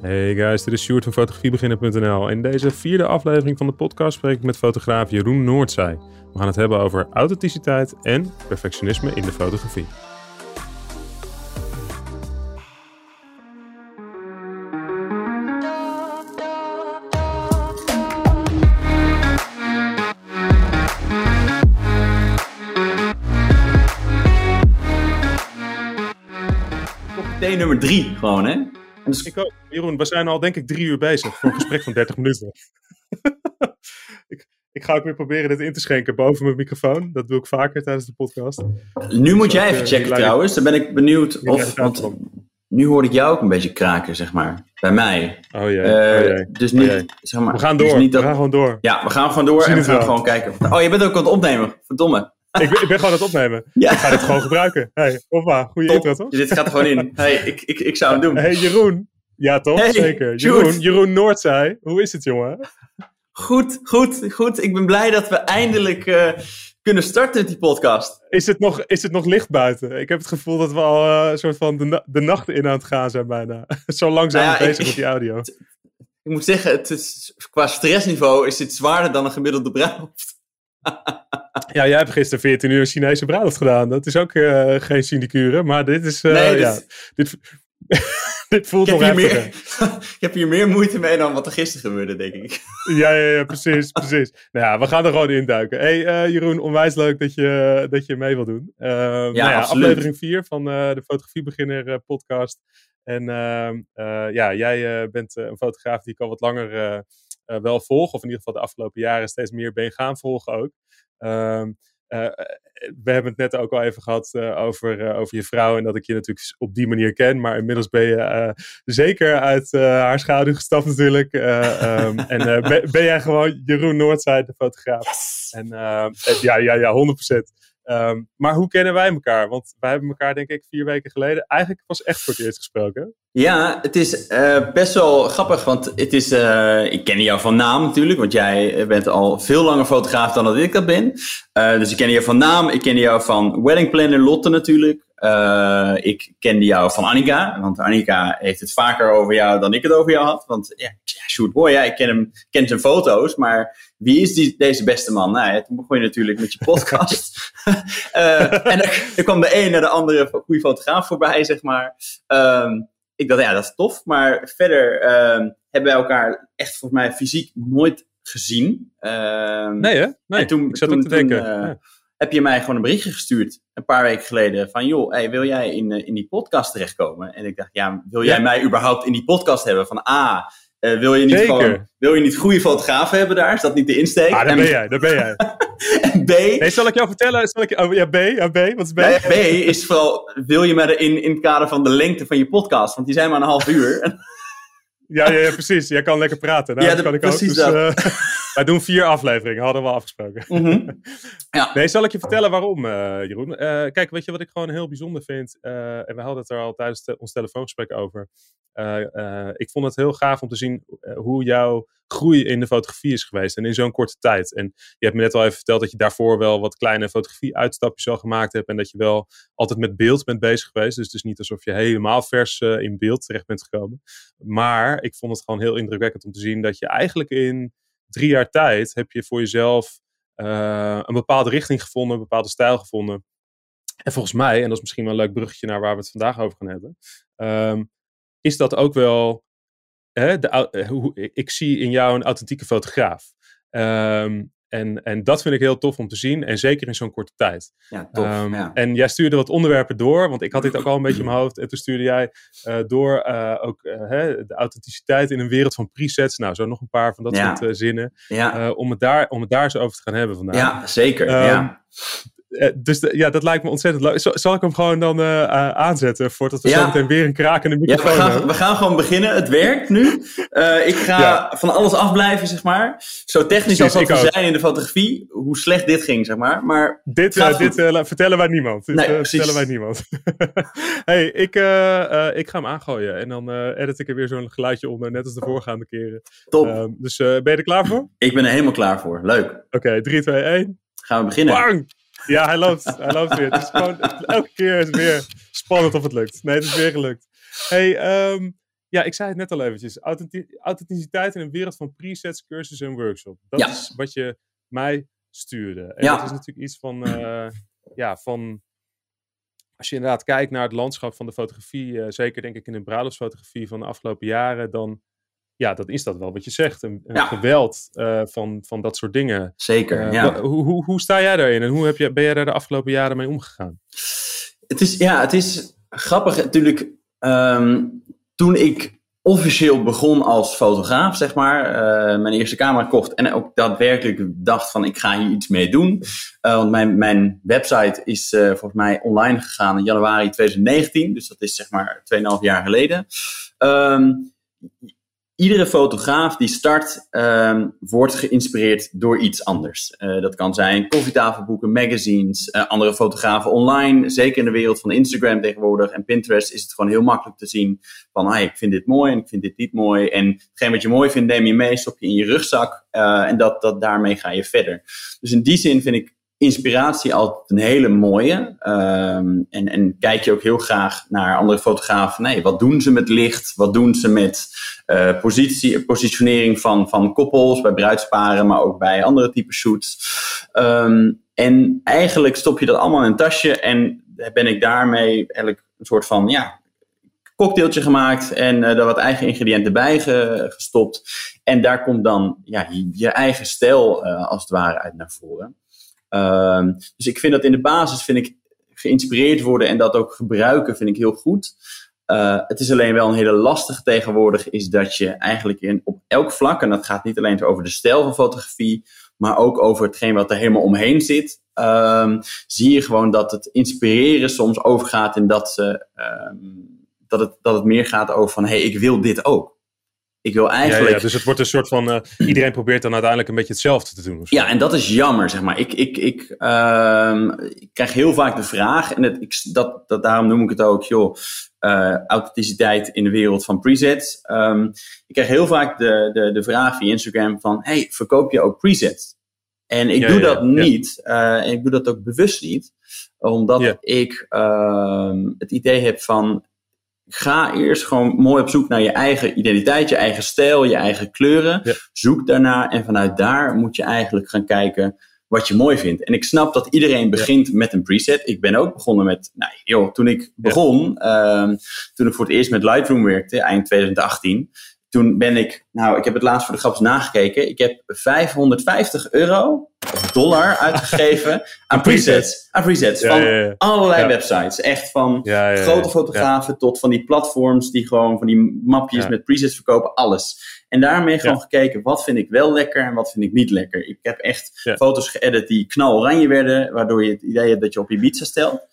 Hey guys, dit is Sjoerd van fotografiebeginnen.nl. In deze vierde aflevering van de podcast spreek ik met fotograaf Jeroen Noordzij. We gaan het hebben over authenticiteit en perfectionisme in de fotografie. Nummer drie gewoon, hè? Dus... Ik ook. Jeroen, we zijn al denk ik drie uur bezig voor een gesprek van 30 minuten. ik, ik ga ook weer proberen dit in te schenken boven mijn microfoon. Dat doe ik vaker tijdens de podcast. Nu moet jij even checken trouwens. Dan ben ik benieuwd of... Want nu hoor ik jou ook een beetje kraken, zeg maar. Bij mij. Oh jee. Uh, oh Dus niet, zeg maar, we gaan door. Niet dat... We gaan gewoon door. Ja, we gaan gewoon door en we gaan gewoon kijken. Oh, je bent ook aan het opnemen. Verdomme. Ik, ben, ik ben gewoon aan het opnemen. Ja. Ik ga dit gewoon gebruiken. Hey, hoppa, goede Top. intro toch? Dit gaat er gewoon in. Hey, ik, ik, ik zou het doen. Hey Jeroen. Ja toch? Hey, Zeker. Jeroen, Jeroen Noordzij. Hoe is het jongen? Goed, goed, goed. Ik ben blij dat we eindelijk uh, kunnen starten met die podcast. Is het, nog, is het nog licht buiten? Ik heb het gevoel dat we al uh, een soort van de, na de nacht in aan het gaan zijn bijna. Zo lang zijn nou ja, bezig ik, met die audio. Ik moet zeggen, het is, qua stressniveau is het zwaarder dan een gemiddelde bruiloft. Ja, jij hebt gisteren 14 uur Chinese bruiloft gedaan. Dat is ook uh, geen sinecure, maar dit is... Uh, nee, ja, dit, dit voelt ik nog heb, meer, ik heb hier meer moeite mee dan wat er gisteren gebeurde, denk ik. ja, ja, ja, precies, precies. Nou ja, we gaan er gewoon induiken. hey, uh, Jeroen, onwijs leuk dat je, dat je mee wil doen. Ja, nou ja aflevering 4 van de Fotografiebeginner podcast. En ehm, ja, jij bent een fotograaf die ik al wat langer wel volg. Of in ieder geval de afgelopen jaren steeds meer ben gaan volgen ook. Ehm, uh, we hebben het net ook al even gehad uh, over, uh, over je vrouw en dat ik je natuurlijk op die manier ken. Maar inmiddels ben je zeker uit haar schaduw gestapt natuurlijk. Um, en ben, ben, jij gewoon Jeroen Noordzij, de fotograaf. Yes! En ja, ja, ja, 100%. Um, maar hoe kennen wij elkaar? Want wij hebben elkaar, denk ik, vier weken geleden eigenlijk pas echt voor het eerst gesproken. Ja, het is uh, best wel grappig, want het is, uh, ik ken jou van naam natuurlijk, want jij bent al veel langer fotograaf dan dat ik dat ben. Uh, dus ik ken jou van naam, ik ken jou van Wedding Planner Lotte natuurlijk. Uh, ik kende jou van Annika, want Annika heeft het vaker over jou dan ik het over jou had. Want ja, shoot boy, ja, ik ken hem, ken zijn foto's, maar wie is die, deze beste man? Nou, ja, toen begon je natuurlijk met je podcast. uh, en er, er, kwam de een naar de andere goede fotograaf voorbij, zeg maar. Um, ik dacht, ja, dat is tof. Maar verder um, hebben wij elkaar echt volgens mij fysiek nooit gezien. Um, nee, hè? Nee, en toen, ik zat toen, ook te denken. Toen, uh, ja. Heb je mij gewoon een berichtje gestuurd, een paar weken geleden, van joh, hey, wil jij in, uh, in die podcast terechtkomen? En ik dacht, ja, wil jij ja. mij überhaupt in die podcast hebben? Van A, uh, wil, je niet gewoon, wil je niet goede fotografen hebben daar? Is dat niet de insteek? Ah, daar en, ben jij, daar ben jij. en B... Nee, zal ik jou vertellen? Zal ik, oh, ja, B, ja, B, wat is B? Ja, B is vooral, wil je me in, in het kader van de lengte van je podcast? Want die zijn maar een half uur. Ja, ja, ja, precies. Jij kan lekker praten. Daar ja, de, kan ik precies ook. Dus, uh, wij doen vier afleveringen, hadden we afgesproken. Mm -hmm. ja. Nee, zal ik je vertellen waarom, uh, Jeroen? Uh, kijk, weet je wat ik gewoon heel bijzonder vind? en we hadden het er al tijdens te, ons telefoongesprek over. ik vond het heel gaaf om te zien hoe jouw groei in de fotografie is geweest. En in zo'n korte tijd. En je hebt me net al even verteld dat je daarvoor wel wat kleine fotografie-uitstapjes al gemaakt hebt. En dat je wel altijd met beeld bent bezig geweest. Dus het is niet alsof je helemaal vers uh, in beeld terecht bent gekomen. Maar ik vond het gewoon heel indrukwekkend om te zien dat je eigenlijk in drie jaar tijd heb je voor jezelf uh, een bepaalde richting gevonden, een bepaalde stijl gevonden. En volgens mij, en dat is misschien wel een leuk bruggetje naar waar we het vandaag over gaan hebben, um, is dat ook wel Hè, de, hoe, ik zie in jou een authentieke fotograaf. Um, en, en dat vind ik heel tof om te zien. En zeker in zo'n korte tijd. Ja, tof. Um, ja. En jij stuurde wat onderwerpen door. Want ik had dit ook al een beetje in mijn hoofd. En toen stuurde jij uh, door uh, ook uh, hè, de authenticiteit in een wereld van presets. Nou, zo nog een paar van dat ja. soort zinnen. Ja. om, het daar, om het daar eens over te gaan hebben vandaag. Ja, zeker. Um, ja. Dus de, ja, dat lijkt me ontzettend leuk. Zal, ik hem gewoon dan uh, aanzetten voordat we ja. zo meteen weer een krakende microfoon ja, we gaan, hebben? We gaan gewoon beginnen. Het werkt nu. ik ga ja. van alles afblijven, zeg maar. Zo technisch Precies, als dat we ook. zijn in de fotografie, hoe slecht dit ging, zeg maar. maar dit dit vertellen wij niemand. Dit nee, vertellen wij niemand. hey, ik, ik ga hem aangooien en dan edit ik er weer zo'n geluidje onder, net als de voorgaande keren. Top. Ehm, dus ben je er klaar voor? Ik ben er helemaal klaar voor. Leuk. Oké, okay, 3, 2, 1. Gaan we beginnen. Bang! Ja, hij loopt, hij loopt weer. Het is gewoon, elke keer is het weer spannend of het lukt. Nee, het is weer gelukt. Hey, um, ja, ik zei het net al eventjes. Authenticiteit in een wereld van presets, cursussen en workshops. Dat is wat je mij stuurde. En ja. dat is natuurlijk iets van, uh, ja, van... Als je inderdaad kijkt naar het landschap van de fotografie, uh, zeker denk ik in de bruiloftsfotografie van de afgelopen jaren, dan ja, dat is dat wel wat je zegt. Een, een geweld uh, van, van dat soort dingen. Zeker, ja. Hoe, hoe, hoe sta jij daarin en hoe heb je, ben jij daar de afgelopen jaren mee omgegaan? Het is, ja, het is grappig natuurlijk. Um, toen ik officieel begon als fotograaf, zeg maar, uh, mijn eerste camera kocht en ook daadwerkelijk dacht van ik ga hier iets mee doen. Want mijn, mijn website is volgens mij online gegaan in januari 2019, dus dat is zeg maar 2,5 jaar geleden. Um, iedere fotograaf die start um, wordt geïnspireerd door iets anders. Uh, dat kan zijn koffietafelboeken, magazines, uh, andere fotografen online. Zeker in de wereld van Instagram tegenwoordig en Pinterest is het gewoon heel makkelijk te zien van ah, ik vind dit mooi en ik vind dit niet mooi. En hetgeen wat je mooi vindt neem je mee, stop je in je rugzak uh, en dat, dat, daarmee ga je verder. Dus in die zin vind ik inspiratie altijd een hele mooie. Um, en, en kijk je ook heel graag naar andere fotografen. Nee, wat doen ze met licht? Wat doen ze met uh, positie, positionering van, van koppels, bij bruidsparen, maar ook bij andere type shoots. Um, en eigenlijk stop je dat allemaal in een tasje en ben ik daarmee eigenlijk een soort van ja, cocktailtje gemaakt en uh, daar wat eigen ingrediënten bij gestopt. En daar komt dan ja, je, eigen stijl uh, als het ware uit naar voren. Um, dus ik vind dat in de basis vind ik geïnspireerd worden en dat ook gebruiken vind ik heel goed. Uh, het is alleen wel een hele lastige tegenwoordig, is dat je eigenlijk in, op elk vlak, en dat gaat niet alleen over de stijl van fotografie, maar ook over hetgeen wat er helemaal omheen zit, um, zie je gewoon dat het inspireren soms overgaat in dat, ze, um, dat, het, dat het meer gaat over van, hé, hey, ik wil dit ook. Ik wil eigenlijk... Ja, ja, dus het wordt een soort van... Uh, iedereen probeert dan uiteindelijk een beetje hetzelfde te doen. Ja, en dat is jammer, zeg maar. Ik, ik, ik, uh, ik krijg heel vaak de vraag, en het, ik, dat, dat, daarom noem ik het ook, joh, uh, authenticiteit in de wereld van presets. Um, ik krijg heel vaak de, de, de vraag via Instagram van, hey, verkoop je ook presets? En ik ja, doe dat niet, uh, en ik doe dat ook bewust niet, omdat ik uh, het idee heb van, ga eerst gewoon mooi op zoek naar je eigen identiteit, je eigen stijl, je eigen kleuren. Ja. Zoek daarna en vanuit daar moet je eigenlijk gaan kijken wat je mooi vindt. En ik snap dat iedereen begint ja. met een preset. Ik ben ook begonnen met, nou joh, toen ik begon, ja. um, toen ik voor het eerst met Lightroom werkte, eind 2018, toen ben ik, nou, ik heb het laatst voor de graps nagekeken. Ik heb 550 euro of dollar uitgegeven aan presets. Aan presets ja, van ja, ja. allerlei websites. Echt van grote fotografen tot van die platforms die gewoon van die mapjes met presets verkopen. Alles. En daarmee gewoon gekeken, wat vind ik wel lekker en wat vind ik niet lekker. Ik heb echt foto's geëdit die knaloranje werden, waardoor je het idee hebt dat je op je pizza stelt.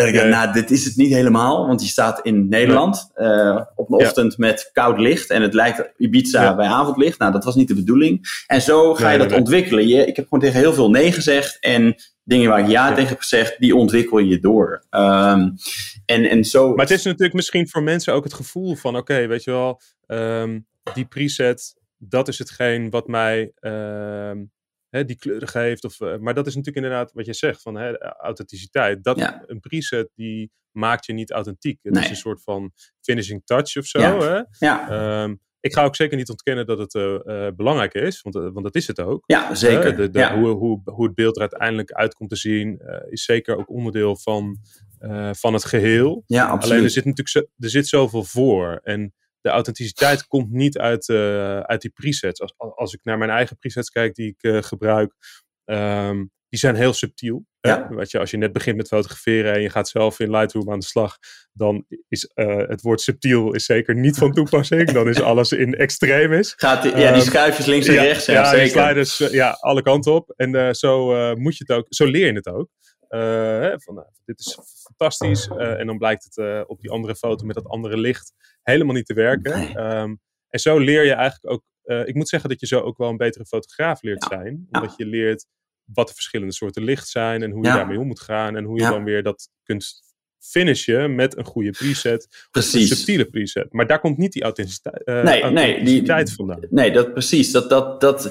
Dat ik dacht, nou, dit is het niet helemaal, want je staat in Nederland uh, op een ochtend met koud licht en het lijkt Ibiza bij avondlicht. Nou, dat was niet de bedoeling. En zo ga je dat ontwikkelen. Je, ik heb gewoon tegen heel veel nee gezegd en dingen waar ik ja, tegen heb gezegd, die ontwikkel je door. Um, en, en zo... Maar het is natuurlijk misschien voor mensen ook het gevoel van, oké, okay, weet je wel, um, die preset, dat is hetgeen wat mij... Um, hè, die kleuren geeft. Of, uh, maar dat is natuurlijk inderdaad wat je zegt van hè, authenticiteit. Dat, ja. Een preset die maakt je niet authentiek. Het nee. is een soort van finishing touch of zo. Ja. Hè? Ja. Um, ik ga ook zeker niet ontkennen dat het uh, uh, belangrijk is, want, uh, want dat is het ook. Ja, zeker. De, de, ja. Hoe, hoe, hoe het beeld er uiteindelijk uit komt te zien, is zeker ook onderdeel van, van het geheel. Ja, absoluut. Alleen er zit natuurlijk zo, er zit zoveel voor. En de authenticiteit komt niet uit, uh, uit die presets. Als, als ik naar mijn eigen presets kijk die ik uh, gebruik, um, die zijn heel subtiel. Ja. Weet je, als je net begint met fotograferen en je gaat zelf in Lightroom aan de slag, dan is het woord subtiel is zeker niet van toepassing. dan is alles in extreem is. Gaat die, ja, die schuifjes links en ja, rechts. Ja, ja die sliders, ja, alle kanten op. En zo moet je het ook, zo leer je het ook. Uh, van, nou, dit is fantastisch. Uh, en dan blijkt het uh, op die andere foto met dat andere licht helemaal niet te werken. Um, en zo leer je eigenlijk ook. ik moet zeggen dat je zo ook wel een betere fotograaf leert ja. zijn. Omdat je leert wat de verschillende soorten licht zijn en hoe je daarmee om moet gaan. En hoe je dan weer dat kunt finishen met een goede preset. Of een Precies. subtiele preset. Maar daar komt niet die authenticiteit, Nee, nee, die- authenticiteit vandaan. Nee, dat precies. Dat, dat, dat,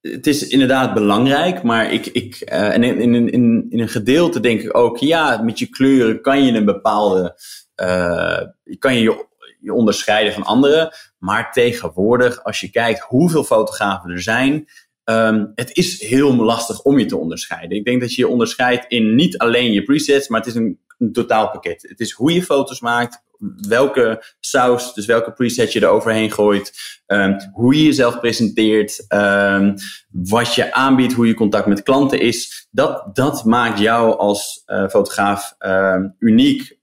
het is inderdaad belangrijk, maar ik, ik, uh, en in, in, in, in een gedeelte denk ik ook, ja, met je kleuren kan je een bepaalde, uh, kan je, je je onderscheiden van anderen. Maar tegenwoordig, als je kijkt hoeveel fotografen er zijn, um, het is heel lastig om je te onderscheiden. Ik denk dat je je onderscheidt in niet alleen je presets, maar het is een, een totaalpakket. Het is hoe je foto's maakt, welke saus, dus welke preset je er overheen gooit, um, hoe je jezelf presenteert, um, wat je aanbiedt, hoe je contact met klanten is. Dat, dat maakt jou als uh, fotograaf um, uniek.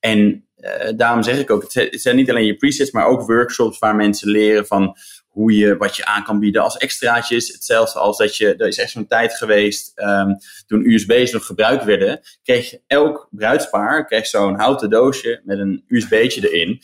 en uh, daarom zeg ik ook, het zijn niet alleen je presets, maar ook workshops waar mensen leren van hoe je, wat je aan kan bieden als extraatjes. Hetzelfde als dat je, er is echt zo'n tijd geweest, um, toen USB's nog gebruikt werden, kreeg je elk bruidspaar kreeg zo'n houten doosje met een USB'tje erin.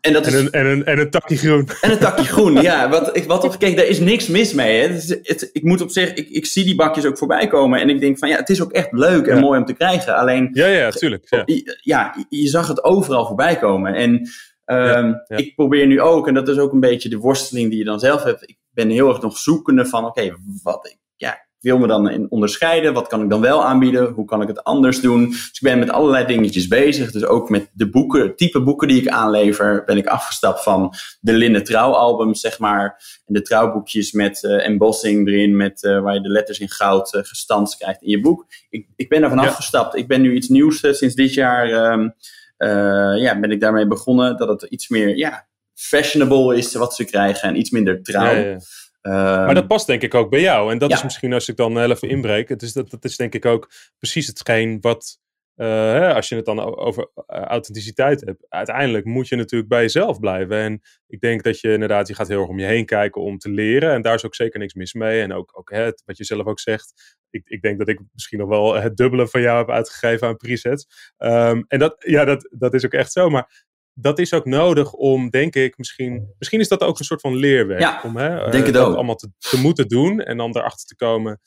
En, dat is, en, een, en, een, en een takje groen. En een takje groen, ja. Wat, ik, wat op, kijk, daar is niks mis mee. Hè. Het, het, ik moet op zich, ik, ik zie die bakjes ook voorbij komen. En ik denk van ja, het is ook echt leuk en ja. mooi om te krijgen. Alleen. Ja, ja, tuurlijk. Ja. ja, je zag het overal voorbij komen. En Um, ja, ja. Ik probeer nu ook, en dat is ook een beetje de worsteling die je dan zelf hebt. Ik ben heel erg nog zoekende van, oké, okay, wat ja, ik wil me dan in onderscheiden. Wat kan ik dan wel aanbieden? Hoe kan ik het anders doen? Dus ik ben met allerlei dingetjes bezig. Dus ook met de boeken, type boeken die ik aanlever, ben ik afgestapt van de linnen trouwalbums, zeg maar. En de trouwboekjes met uh, embossing erin, met, uh, waar je de letters in goud uh, gestanst krijgt in je boek. Ik, ik ben daarvan ja. afgestapt. Ik ben nu iets nieuws sinds dit jaar. Um, uh, ja, ben ik daarmee begonnen dat het iets meer ja, fashionable is wat ze krijgen en iets minder trouw. Ja, ja. Uh, maar dat past denk ik ook bij jou. En dat is misschien als ik dan even inbreek. Het is, dat, dat is denk ik ook precies hetgeen wat uh, als je het dan over authenticiteit hebt, uiteindelijk moet je natuurlijk bij jezelf blijven. En ik denk dat je inderdaad, je gaat heel erg om je heen kijken om te leren. En daar is ook zeker niks mis mee. En ook, ook wat je zelf ook zegt, ik, ik denk dat ik misschien nog wel het dubbele van jou heb uitgegeven aan presets. Um, en dat, ja, dat, dat is ook echt zo. Maar dat is ook nodig om, denk ik, misschien, misschien is dat ook een soort van leerwerk. Ja, om hè, denk het dat ook. allemaal te, te, moeten doen en dan erachter te komen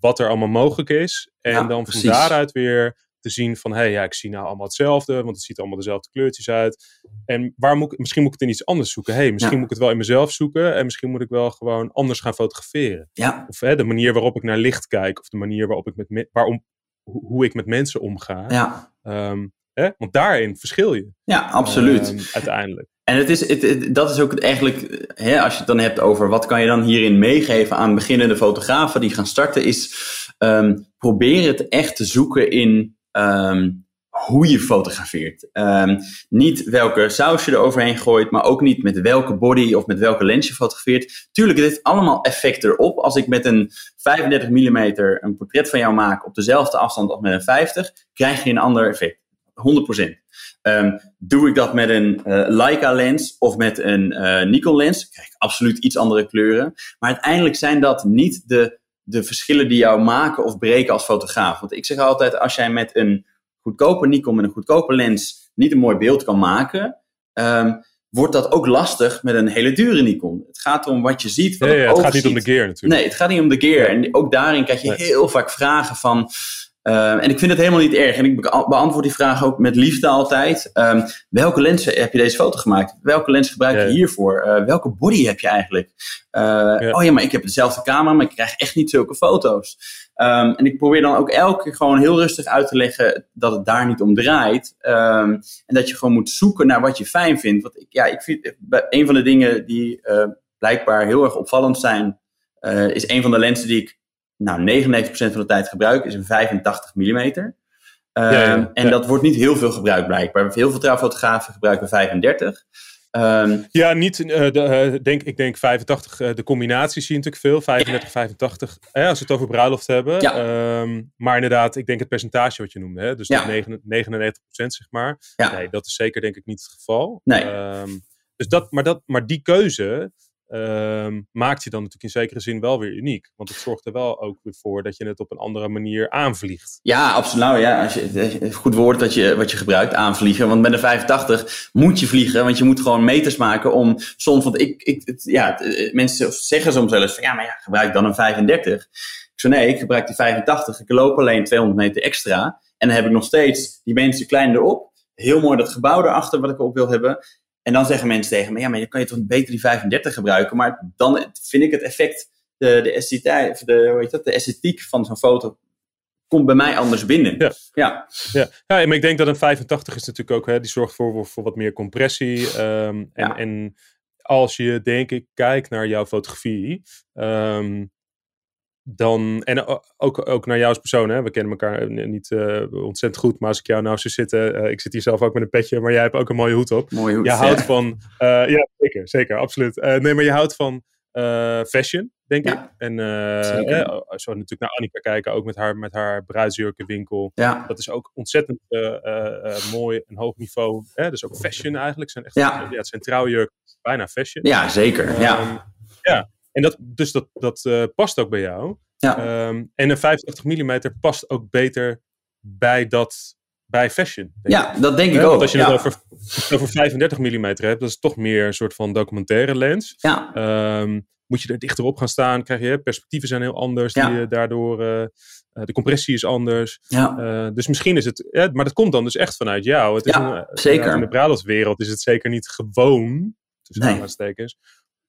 wat er allemaal mogelijk is. En ja, dan precies. van daaruit weer te zien van, hé, hey, ja, ik zie nou allemaal hetzelfde, want het ziet allemaal dezelfde kleurtjes uit. En waar moet ik, misschien moet ik het in iets anders zoeken. hey, misschien ja. moet ik het wel in mezelf zoeken en misschien moet ik wel gewoon anders gaan fotograferen. Ja. Of hè, de manier waarop ik naar licht kijk, of de manier waarop ik met, waarom, hoe ik met mensen omga. Ja. Um, hè? Want daarin verschil je. Ja, absoluut. Um, uiteindelijk. En het is, het, het, dat is ook het eigenlijk, hè, als je het dan hebt over wat kan je dan hierin meegeven aan beginnende fotografen die gaan starten, is um, probeer het echt te zoeken in um, hoe je fotografeert. Um, niet welke saus je er overheen gooit, maar ook niet met welke body of met welke lens je fotografeert. Tuurlijk, het heeft allemaal effect erop. Als ik met een 35 mm een portret van jou maak op dezelfde afstand als met een 50, krijg je een ander effect. 100%. Um, doe ik dat met een uh, Leica lens of met een uh, Nikon lens, krijg ik absoluut iets andere kleuren. Maar uiteindelijk zijn dat niet de, de verschillen die jou maken of breken als fotograaf. Want ik zeg altijd, als jij met een goedkope Nikon, met een goedkope lens, niet een mooi beeld kan maken, um, wordt dat ook lastig met een hele dure Nikon. Het gaat om wat je ziet. Wat ja, ja, het, gaat niet ziet. om de gear natuurlijk. Nee, het gaat niet om de gear. En ook daarin krijg je Nee. heel vaak vragen van... Uh, en ik vind het helemaal niet erg. En ik be- beantwoord die vraag ook met liefde altijd. Um, welke lens heb je deze foto gemaakt? Welke lens gebruik je Ja. hiervoor? Uh, welke body heb je eigenlijk? Uh, Ja. Oh ja, maar ik heb dezelfde camera, maar ik krijg echt niet zulke foto's. Um, en ik probeer dan ook elke keer gewoon heel rustig uit te leggen dat het daar niet om draait. Um, en dat je gewoon moet zoeken naar wat je fijn vindt. Want ik, ja, ik vind bij- een van de dingen die blijkbaar heel erg opvallend zijn, is een van de lenzen die ik nou 99% van de tijd gebruik, is een 85 mm. Um, ja, En dat wordt niet heel veel gebruikt blijkbaar. Heel veel trouwfotografen gebruiken 35. Um, Ja, niet, eh, de, eh, denk, ik denk 85, eh, de combinatie zie je natuurlijk veel. 35, 85, eh, als we het over bruiloft hebben. Ja. Ehm, maar inderdaad, ik denk het percentage wat je noemde. Hè? Dus Ja. dat 9 99% zeg maar. Ja. Nee, dat is zeker denk ik niet het geval. Nee. Ehm, dus dat, maar, dat, maar die keuze ehm, maakt je dan natuurlijk in zekere zin wel weer uniek. Want het zorgt er wel ook voor dat je het op een andere manier aanvliegt. Ja, absoluut. Nou ja, als je, eh, goed woord dat je, wat je gebruikt, aanvliegen. Want met een 85 moet je vliegen, want je moet gewoon meters maken om soms, want ik, ik ja, eh, mensen zeggen soms wel eens van ja, maar ja, gebruik dan een 35. Ik zo nee, ik gebruik die 85, ik loop alleen 200 meter extra en dan heb ik nog steeds die mensen klein erop. Heel mooi dat gebouw erachter wat ik op wil hebben. En dan zeggen mensen tegen me, ja, maar dan kan je toch beter die 35 gebruiken. Maar dan vind ik het effect, de, de, esthetiek, of de, hoe heet dat, de esthetiek van zo'n foto komt bij mij anders binnen. Ja. Ja, Ja, ja maar ik denk dat een 85 is natuurlijk ook, hè, die zorgt voor, voor wat meer compressie. ehm, en, Ja. en als je, denk ik, kijkt naar jouw fotografie, ehm, dan, en ook, ook naar jou als persoon, hè, we kennen elkaar eh, niet eh, ontzettend goed, maar als ik jou nou zou zitten, eh, ik zit hier zelf ook met een petje, maar jij hebt ook een mooie hoed op. mooi hoe Je houdt van, ja, zeker, zeker, absoluut. Nee, maar je houdt van fashion, denk Ja. ik. En we natuurlijk naar Annika kijken, ook met haar, met haar bruidsjurkenwinkel. Ja, Dat is ook ontzettend mooi, een hoog niveau. Hè? Dus ook fashion eigenlijk. Zijn echt, Ja. ja. het zijn trouwjurken, bijna fashion. ja zeker. Ja. Ehm, ja. En dat, dus dat, dat eh, past ook bij jou. Ja. Ehm, en een 85 mm past ook beter bij dat, bij fashion. denk ik. ja, dat denk ik ook. Want als je ja. het over, over 35 mm hebt, dat is toch meer een soort van documentaire lens. ja, Ehm, moet je er dichter op gaan staan, krijg je perspectieven zijn heel anders. Ja. Die, je daardoor, eh, eh, de compressie is anders. ja. Dus misschien is het, ja, maar dat komt dan dus echt vanuit jou. Het is Ja, een, zeker. In de bruiloftwereld is het zeker niet gewoon, tussen Nee.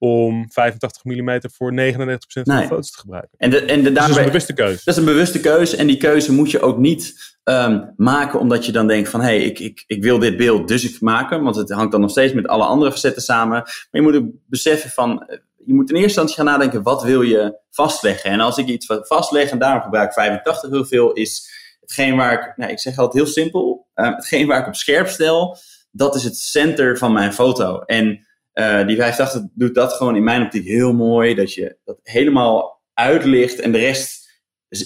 Om 85 mm voor 99% van Nee. de foto's te gebruiken. En, de, en de, Dat is een bewuste keuze. Dat is een bewuste keuze en die keuze moet je ook niet ehm, maken omdat je dan denkt van hé, hey, ik, ik, ik wil dit beeld, dus ik maak hem. Want het hangt dan nog steeds met alle andere facetten samen. Maar je moet ook beseffen van, eh, je moet in eerste instantie gaan nadenken, wat wil je vastleggen? En als ik iets vastleg, en daarom gebruik ik 85 heel veel, is hetgeen waar ik, nou ik zeg altijd heel simpel, eh, hetgeen waar ik op scherp stel, dat is het center van mijn foto. En eh, die 85 doet dat gewoon in mijn optiek heel mooi, dat je dat helemaal uitlicht en de rest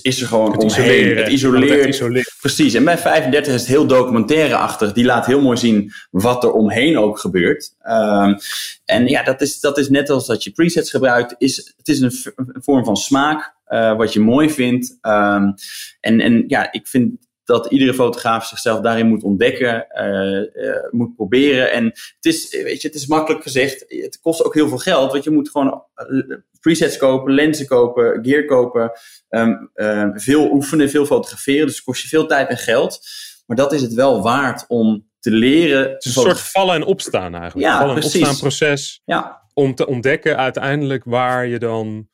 is, er gewoon Het omheen. isoleren. Het isoleert. Het. Precies. En bij 35 is het heel documentaire-achtig. Die laat heel mooi zien wat er omheen ook gebeurt. Ehm, en ja, dat is, dat is net als dat je presets gebruikt. Is, het is een vorm van smaak. eh, wat je mooi vindt. Ehm, en, en ja, ik vind dat iedere fotograaf zichzelf daarin moet ontdekken, eh, eh, moet proberen. En het is, weet je, het is makkelijk gezegd. Het kost ook heel veel geld, want je moet gewoon eh, presets kopen, lenzen kopen, gear kopen, ehm, ehm, veel oefenen, veel fotograferen. Dus het kost je veel tijd en geld. Maar dat is het wel waard om te leren. Het is een soort vallen en opstaan eigenlijk. Ja, vallen en opstaan proces Ja, om te ontdekken uiteindelijk waar je dan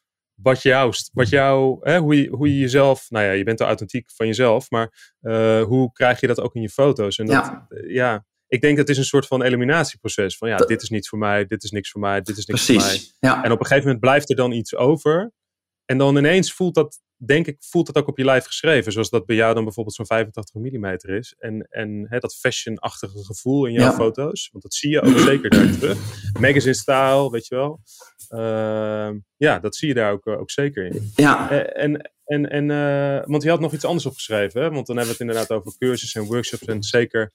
wat jou, wat jou hè, hoe, je, hoe je jezelf, nou ja, je bent al authentiek van jezelf, maar eh, hoe krijg je dat ook in je foto's? En dat, Ja. eh, ja, ik denk dat het is een soort van eliminatieproces. Van ja, Dat- dit is niet voor mij, dit is niks voor mij, dit is niks voor mij. precies. Ja. En op een gegeven moment blijft er dan iets over. En dan ineens voelt dat, denk ik, voelt dat ook op je lijf geschreven. Zoals dat bij jou dan bijvoorbeeld zo'n 85 mm is. En, en hè, dat fashion-achtige gevoel in jouw Ja. foto's. Want dat zie je ook zeker daar terug. Magazine style, weet je wel. Ehm, ja, dat zie je daar ook, eh, ook zeker in. ja. Eh, En, en, en, eh, want je had nog iets anders opgeschreven. Hè? Want dan hebben we het inderdaad over cursussen en workshops. En zeker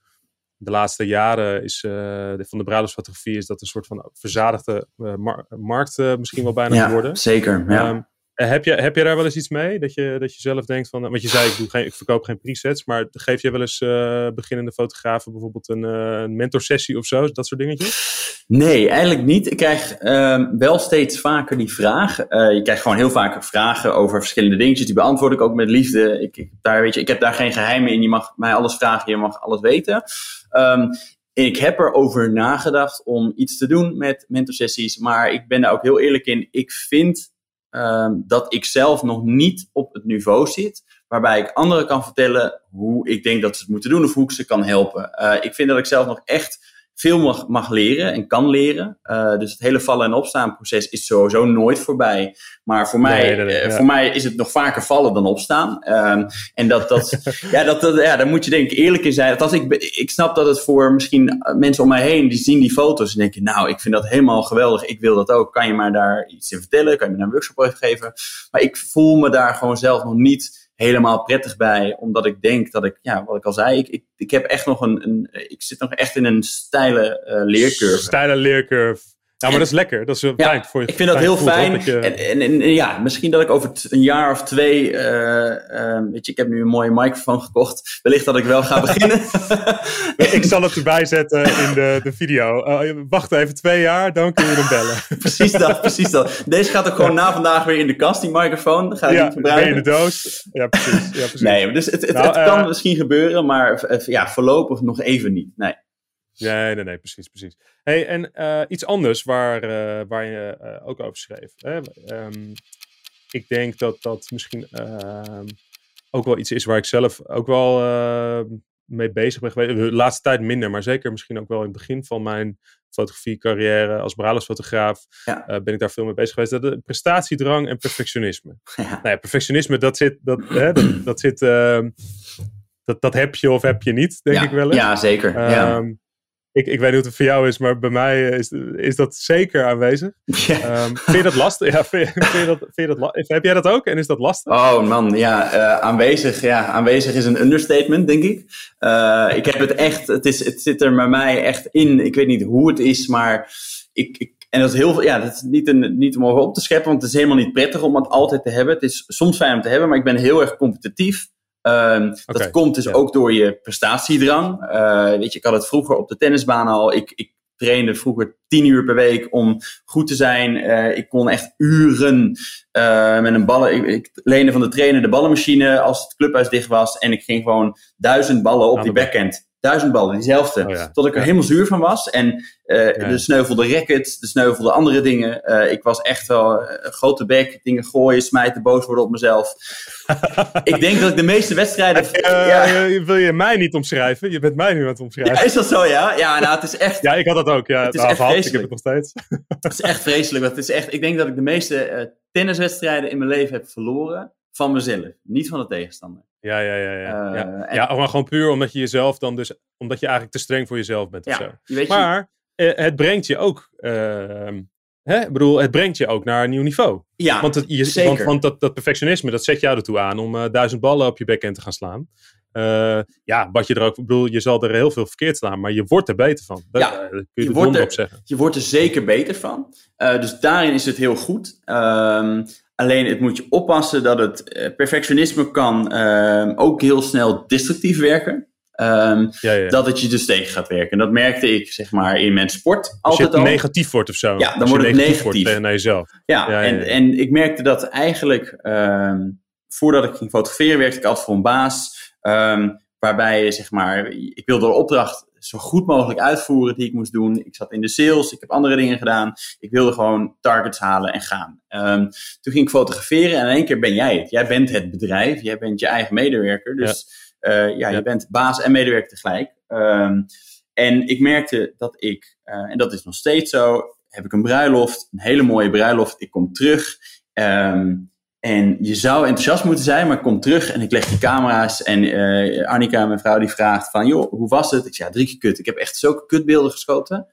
de laatste jaren is de, van de bruiloftsfotografie... is dat een soort van verzadigde mar- markt misschien wel bijna ja, geworden. zeker. Ja. Ehm, eh, heb, je, heb je daar wel eens iets mee? Dat je, dat je zelf denkt van... Want je zei, ik, doe geen, ik verkoop geen presets. Maar geef je wel eens eh, beginnende fotografen bijvoorbeeld een, eh, mentorsessie of zo? Dat soort dingetjes? Nee, eigenlijk niet. Ik krijg ehm, wel steeds vaker die vraag. Eh, je krijgt gewoon heel vaak vragen over verschillende dingetjes. Die beantwoord ik ook met liefde. Ik, ik, daar, weet je, ik heb daar geen geheimen in. Je mag mij alles vragen, je mag alles weten. Ehm, ik heb erover nagedacht om iets te doen met mentorsessies. Maar ik ben daar ook heel eerlijk in. Ik vind ehm, dat ik zelf nog niet op het niveau zit. Waarbij ik anderen kan vertellen hoe ik denk dat ze het moeten doen. Of hoe ik ze kan helpen. Eh, ik vind dat ik zelf nog echt veel mag, mag leren en kan leren. Uh, dus het hele vallen en opstaan proces is sowieso nooit voorbij. Maar voor mij, Nee, uh, ja. voor mij is het nog vaker vallen dan opstaan. Um, en dat, dat, ja, dat, dat, ja, daar moet je denk ik eerlijk in zijn. Althans, ik, ik snap dat het voor misschien mensen om mij heen, die zien die foto's en denken, nou, ik vind dat helemaal geweldig. Ik wil dat ook. Kan je mij daar iets in vertellen? Kan je me daar een workshop over geven? Maar ik voel me daar gewoon zelf nog niet helemaal prettig bij. Omdat ik denk dat ik, ja, wat ik al zei, ik, ik, ik heb echt nog een, een ik zit nog echt in een steile uh, leercurve. Steile leercurve. Ja, maar dat is lekker. Dat is ja, fijn voor je. Ik vind dat heel fijn. Dat je... en, en, en, ja, misschien dat ik over een jaar of twee, uh, uh, weet je, ik heb nu een mooie microfoon gekocht. Wellicht dat ik wel ga beginnen. ik zal het erbij zetten in de, de video. Uh, wacht even twee jaar, dan kun je hem bellen. precies dat, precies dat. Deze gaat ook gewoon na vandaag weer in de kast, die microfoon. Dan ga ik ja, niet gebruiken. in de doos. Ja, precies. Ja, precies. Nee, dus het, het, nou, het kan misschien gebeuren, maar ja, voorlopig nog even niet. Nee. Nee, nee, nee, precies, precies. Hey, en uh, iets anders waar, uh, waar je uh, ook over schreef. Hè? Um, ik denk dat dat misschien. ook wel iets is waar ik zelf ook wel mee bezig ben geweest. De laatste tijd minder, maar zeker misschien ook wel in het begin van mijn fotografie-carrière als ja. uh, ben ik daar veel mee bezig geweest. De prestatiedrang en perfectionisme. Ja. Nou ja, perfectionisme, dat zit, dat, hè, dat, dat zit, uh, dat, dat heb je of heb je niet, denk ik wel eens. Ja, zeker. ja. Ehm, ik, ik weet niet hoe het voor jou is, maar bij mij is, is dat zeker aanwezig. Um, vind je dat lastig? Ja, vind, vind je dat, vind je dat, heb jij dat ook en is dat lastig? Oh man, ja, uh, aanwezig, ja, aanwezig is een understatement, denk ik. Uh, ik heb het echt, het, is, het zit er bij mij echt in. Ik weet niet hoe het is, maar ik, ik en dat is heel veel, ja, dat is niet, een, niet om over op te scheppen, want het is helemaal niet prettig om het altijd te hebben. Het is soms fijn om te hebben, maar ik ben heel erg competitief. Okay. Dat komt dus ja. ook door je prestatiedrang. Uh, weet je, ik had het vroeger op de tennisbaan al. Ik, ik trainde vroeger tien uur per week om goed te zijn. Uh, ik kon echt uren uh, met een ballen. Ik, ik leende van de trainer de ballenmachine als het clubhuis dicht was. En ik ging gewoon duizend ballen op die backhand duizend ballen, diezelfde. Oh ja. Tot ik er ja. helemaal zuur van was. En uh, ja. de sneuvelde rackets, de sneuvelde andere dingen. Uh, ik was echt wel een grote bek, dingen gooien, smijten, boos worden op mezelf. ik denk dat ik de meeste wedstrijden... Uh, wil je mij niet omschrijven? Je bent mij nu aan het omschrijven. is dat zo, ja? Ja, nou, het is echt... ja, ik had dat ook. Ja, het is echt vreselijk. Ik heb het nog steeds. het is echt vreselijk. Het is echt, ik denk dat ik de meeste tenniswedstrijden in mijn leven heb verloren van mezelf. Niet van de tegenstander. Ja, ja, ja. Ja, uh, ja. En, ja maar gewoon puur omdat je jezelf dan dus, omdat je eigenlijk te streng voor jezelf bent. Ja, of zo. Weet maar je... uh, het brengt je ook, uh, hè? Ik bedoel, het brengt je ook naar een nieuw niveau. Ja, want, het, je, zeker. want, want dat, dat, perfectionisme, dat zet jou ertoe aan om duizend ballen op je backhand te gaan slaan. Uh, ja, wat je er ook, ik bedoel, je zal er heel veel verkeerd slaan, maar je wordt er beter van. Daar, ja, daar kun je, je wordt er, op zeggen. Je wordt er zeker beter van. Uh, dus daarin is het heel goed. Um, alleen het moet je oppassen dat het uh, perfectionisme kan um, ook heel snel destructief werken. Um, ja, ja. Dat het je dus tegen gaat werken. En dat merkte ik, zeg maar, in mijn sport altijd Als je al. negatief wordt of zo. Ja, dan Als wordt het negatief. Tegen naar jezelf. Ja, en, en ik merkte dat eigenlijk, um, voordat ik ging fotograferen, werkte ik altijd voor een baas. Um, waarbij, zeg maar, ik wilde de opdracht zo goed mogelijk uitvoeren die ik moest doen. Ik zat in de sales, ik heb andere dingen gedaan. Ik wilde gewoon targets halen en gaan. Um, toen ging ik fotograferen en in één keer ben jij het. Jij bent het bedrijf, jij bent je eigen medewerker. Dus ja, uh, ja, ja. je bent baas en medewerker tegelijk. Um, en ik merkte dat ik, uh, en dat is nog steeds zo, heb ik een bruiloft, een hele mooie bruiloft. Ik kom terug. Um, en je zou enthousiast moeten zijn, maar ik kom terug en ik leg die camera's. En uh, Annika, mijn vrouw, die vraagt van, joh, hoe was het? Ik zeg, ja, drie keer kut. Ik heb echt zulke kutbeelden geschoten.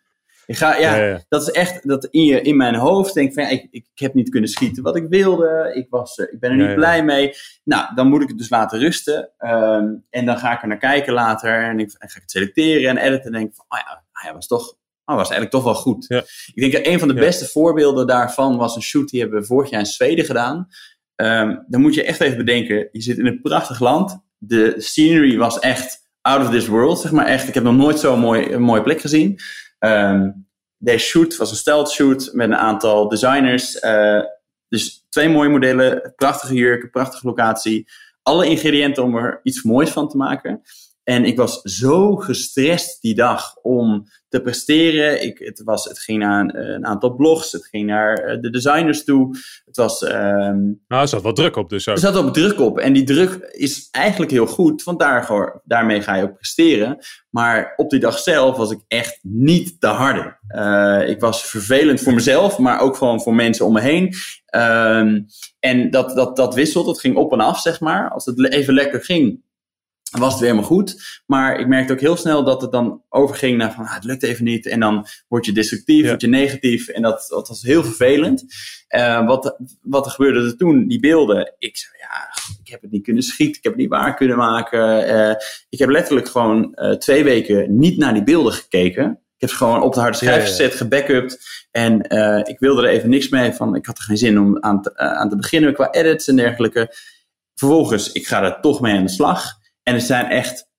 Ik ga, ja, Ja, ja. dat is echt, dat in, je, in mijn hoofd denk van, ja, ik, ik heb niet kunnen schieten wat ik wilde. Ik, was, uh, ik ben er niet blij mee. Nou, dan moet ik het dus laten rusten. Um, en dan ga ik er naar kijken later. En, ik, en ga ik het selecteren en editen. En denk van, oh ja, ah ja, was toch, oh, was eigenlijk toch wel goed. Ja. Ik denk dat een van de Ja. beste voorbeelden daarvan was een shoot die hebben we vorig jaar in Zweden gedaan. Um, dan moet je echt even bedenken, je zit in een prachtig land. De scenery was echt out of this world, zeg maar echt. Ik heb nog nooit zo'n mooi, mooie plek gezien. Um, deze shoot was een stealth shoot met een aantal designers. Uh, dus twee mooie modellen, prachtige jurken, prachtige locatie. Alle ingrediënten om er iets moois van te maken. En ik was zo gestrest die dag om te presteren. Ik, het, was, het ging naar een, een aantal blogs, het ging naar uh, de designers toe. Het was, um, Nou, er zat wel druk op dus ook. er zat ook druk op. En die druk is eigenlijk heel goed, want daar, daarmee ga je ook presteren. Maar op die dag zelf was ik echt niet te harde. Uh, ik was vervelend voor mezelf, maar ook gewoon voor mensen om me heen. Um, en dat, dat, dat wisselt, het ging op en af, zeg maar. Als het even lekker ging, was het weer helemaal goed. Maar ik merkte ook heel snel dat het dan overging naar van, ah, het lukt even niet. En dan word je destructief, Ja. word je negatief. En dat, dat was heel vervelend. Uh, wat, wat er gebeurde er toen, die beelden. Ik zei, ja, ik heb het niet kunnen schieten. Ik heb het niet waar kunnen maken. Uh, ik heb letterlijk gewoon uh, twee weken niet naar die beelden gekeken. Ik heb ze gewoon op de harde schijf Ja, ja, ja. gezet, gebackupt. En ik wilde er even niks mee van. Ik had er geen zin om aan te, aan te beginnen qua edits en dergelijke. Vervolgens, ik ga er toch mee aan de slag. En het zijn echt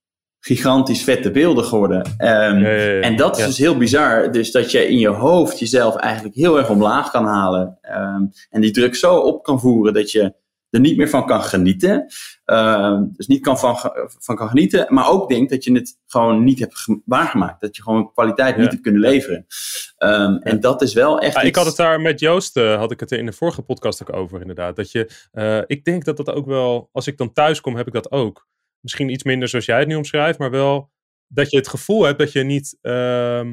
gigantisch vette beelden geworden. Um, Ja, ja, ja. En dat is dus heel bizar. Dus dat je in je hoofd jezelf eigenlijk heel erg omlaag kan halen. Um, en die druk zo op kan voeren dat je er niet meer van kan genieten. Uh, dus niet kan van, van kan genieten, maar ook denkt dat je het gewoon niet hebt waargemaakt. Dat je gewoon kwaliteit niet hebt kunnen leveren. Um, En dat is wel echt. Ja, Ik had het daar met Joost, uh, had ik het in de vorige podcast ook over, inderdaad. Dat je, uh, ik denk dat dat ook wel, als ik dan thuis kom, heb ik dat ook. Misschien iets minder zoals jij het nu omschrijft, maar wel dat je het gevoel hebt dat je niet. Uh,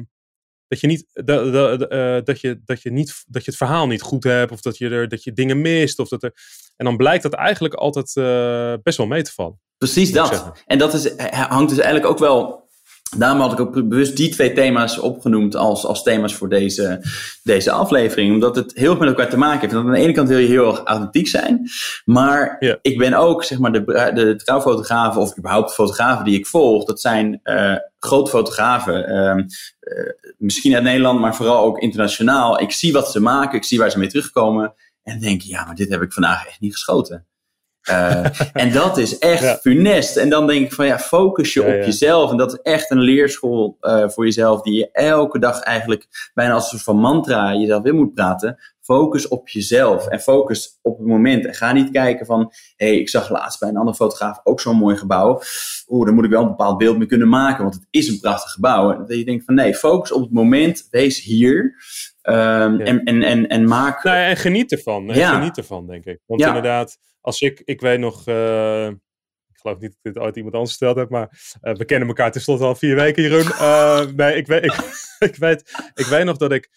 dat je niet, dat, dat, uh, dat, je, dat, je niet dat je het verhaal niet goed hebt, of dat je, er, dat je dingen mist. Of dat er, en dan blijkt dat eigenlijk altijd uh, best wel mee te vallen. Precies dat. En dat is, hangt dus eigenlijk ook wel. Daarom had ik ook bewust die twee thema's opgenoemd als, als thema's voor deze, deze aflevering. Omdat het heel erg met elkaar te maken heeft. Want aan de ene kant wil je heel erg authentiek zijn. Maar ja. ik ben ook, zeg maar, de, de trouwfotografen of überhaupt fotografen die ik volg. Dat zijn uh, grote fotografen. Uh, uh, misschien uit Nederland, maar vooral ook internationaal. Ik zie wat ze maken. Ik zie waar ze mee terugkomen. En denk, ja, maar dit heb ik vandaag echt niet geschoten. Uh, en dat is echt ja. funest. En dan denk ik van ja, focus je ja, op ja. jezelf. En dat is echt een leerschool uh, voor jezelf, die je elke dag eigenlijk bijna als een soort van mantra jezelf in moet praten. Focus op jezelf en focus op het moment. En ga niet kijken van, hé, hey, ik zag laatst bij een andere fotograaf ook zo'n mooi gebouw. Oeh, daar moet ik wel een bepaald beeld mee kunnen maken, want het is een prachtig gebouw. En dat je denkt van, nee, focus op het moment, wees hier. Um, ja. en, en, en, en maak. Nou en geniet ervan. En. Geniet ervan, denk ik. Want inderdaad, als ik, ik weet nog. Uh, ik geloof niet dat ik dit ooit iemand anders verteld heb, maar uh, we kennen elkaar tenslotte al vier weken, Jeroen. Uh, nee, ik weet, ik, ik, weet, ik weet nog dat ik,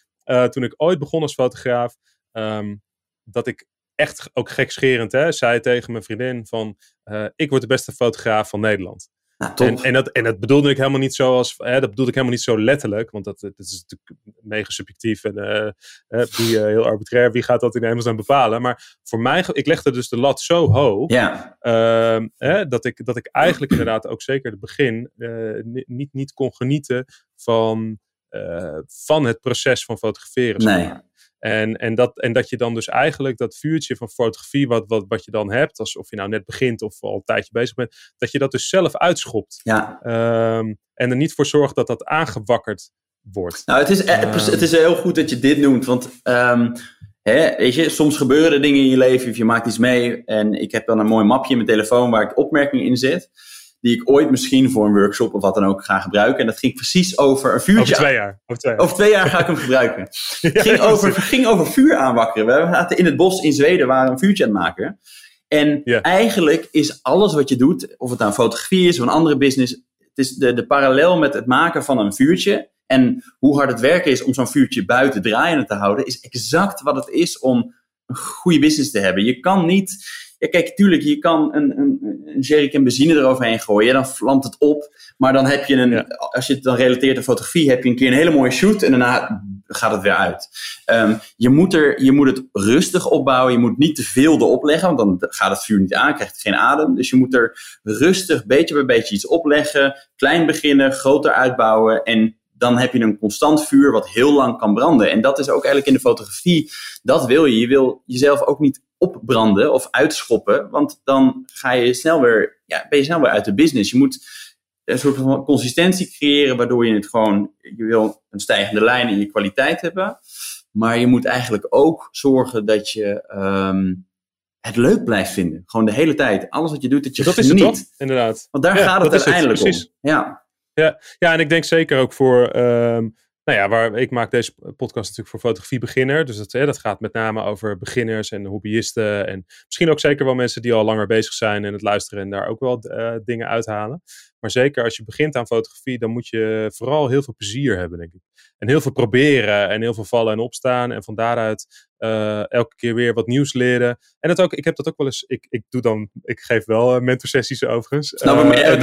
toen ik ooit begon als fotograaf, um, dat ik echt ook gekscherend hè, zei tegen mijn vriendin van, ik word de beste fotograaf van Nederland. Nou, en, en, dat, en dat bedoelde ik helemaal niet zo als, hè, dat bedoelde ik helemaal niet zo letterlijk, want dat, dat is natuurlijk mega subjectief en uh, wie, uh, heel arbitrair, wie gaat dat in hemelsnaam bepalen. Maar voor mij, ik legde dus de lat zo hoog, ja. uh, hè, dat, ik, dat ik eigenlijk inderdaad ook zeker het begin niet, niet kon genieten van, van het proces van fotograferen. Nee. En, en, dat, en dat je dan dus eigenlijk dat vuurtje van fotografie, wat, wat, wat je dan hebt, alsof je nou net begint of al een tijdje bezig bent, dat je dat dus zelf uitschopt. Ja. Um, en er niet voor zorgt dat dat aangewakkerd wordt. Nou, het is, um, het is heel goed dat je dit noemt, want um, hè, weet je, soms gebeuren er dingen in je leven of je maakt iets mee. En ik heb dan een mooi mapje in mijn telefoon waar ik opmerkingen in zet die ik ooit misschien voor een workshop of wat dan ook ga gebruiken. En dat ging precies over een vuurtje. Over twee jaar. Over twee jaar, over twee jaar ga ik hem gebruiken. Het ging, over, ging over vuur aanwakkeren. We zaten in het bos in Zweden, waren een vuurtje aan het maken. En eigenlijk is alles wat je doet, of het nou fotografie is of een andere business, het is de, de parallel met het maken van een vuurtje. En hoe hard het werken is om zo'n vuurtje buiten draaiende te houden, is exact wat het is om een goede business te hebben. Je kan niet ja, kijk, tuurlijk, je kan een, een, een jerrycan benzine eroverheen gooien. Dan vlamt het op. Maar dan heb je een, ja. als je het dan relateert aan fotografie, heb je een keer een hele mooie shoot en daarna gaat het weer uit. Um, je, moet er, je moet het rustig opbouwen. Je moet niet te veel erop leggen, want dan gaat het vuur niet aan, krijgt het geen adem. Dus je moet er rustig, beetje bij beetje iets opleggen. Klein beginnen, groter uitbouwen. En dan heb je een constant vuur wat heel lang kan branden. En dat is ook eigenlijk in de fotografie, dat wil je. Je wil jezelf ook niet opbranden of uitschoppen, want dan ga je snel weer, ja, ben je snel weer uit de business. Je moet een soort van consistentie creëren, waardoor je het gewoon, je wil een stijgende lijn in je kwaliteit hebben, maar je moet eigenlijk ook zorgen dat je um, het leuk blijft vinden. Gewoon de hele tijd. Alles wat je doet, dat je dat geniet. is het toch? Inderdaad. Want daar ja, gaat het uiteindelijk het, om. Ja. Ja, ja, en ik denk zeker ook voor, um, nou ja, waar, ik maak deze podcast natuurlijk voor fotografiebeginner. Dus dat, dat gaat met name over beginners en hobbyisten. En misschien ook zeker wel mensen die al langer bezig zijn en het luisteren en daar ook wel uh, dingen uithalen. Maar zeker als je begint aan fotografie, dan moet je vooral heel veel plezier hebben, denk ik. En heel veel proberen en heel veel vallen en opstaan. En van daaruit uh, elke keer weer wat nieuws leren. En dat ook, ik heb dat ook wel eens, ik, ik doe dan, ik geef wel uh, mentorsessies overigens. Nou, maar, jij,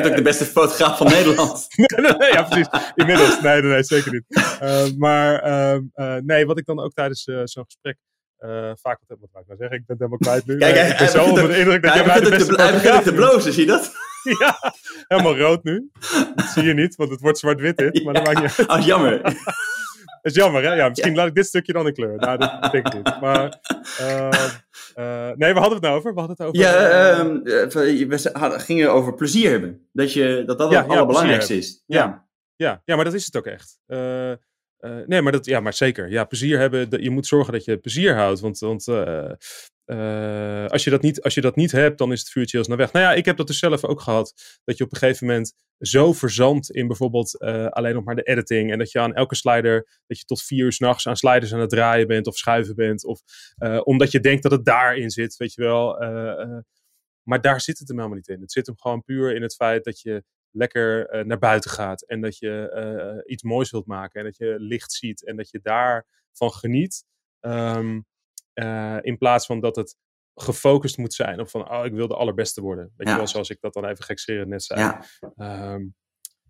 bent ook de beste fotograaf van Nederland. nee, nee, nee, ja, precies. Inmiddels. Nee, nee, nee zeker niet. maar ehm, nee, wat ik dan ook tijdens zo'n gesprek uh, vaak wat, wat ik nou zeggen? Ik ben het helemaal kwijt nu. Kijk, hij, ik ben zo onder de indruk dat jij mij de beste Hij begint te blozen, zie je dat? ja, helemaal rood nu. Dat zie je niet, want het wordt zwart-wit dit. Maar dat maakt niet uit. Ah, jammer. dat is jammer, hè? Ja, misschien ja. laat ik dit stukje dan in kleur. Nou, dat denk ik niet. Maar, uh, uh, nee, we hadden het nou over? We hadden het over... Ja, uh, we gingen over plezier hebben. Dat je, dat, dat ja, het allerbelangrijkste is. Ja. ja. Ja. ja, maar dat is het ook echt. Uh, nee, maar, dat, ja, maar zeker. Ja, plezier hebben. Je moet zorgen dat je plezier houdt. Want, want uh, eh, als, je dat niet, als je dat niet hebt, dan is het vuurtje heel snel weg. Nou ja, ik heb dat dus zelf ook gehad. Dat je op een gegeven moment zo verzandt in bijvoorbeeld alleen nog maar de editing. En dat je aan elke slider, dat je tot vier uur s'nachts aan sliders aan het draaien bent of schuiven bent. Of omdat je denkt dat het daarin zit, weet je wel. maar daar zit het hem helemaal niet in. Het zit hem gewoon puur in het feit dat je lekker naar buiten gaat. En dat je iets moois wilt maken. En dat je licht ziet. En dat je daarvan geniet. Um, uh, in plaats van dat het gefocust moet zijn op van, oh, ik wil de allerbeste worden. Weet je wel, zoals ik dat dan even gekscherend net zei. Ja. Um,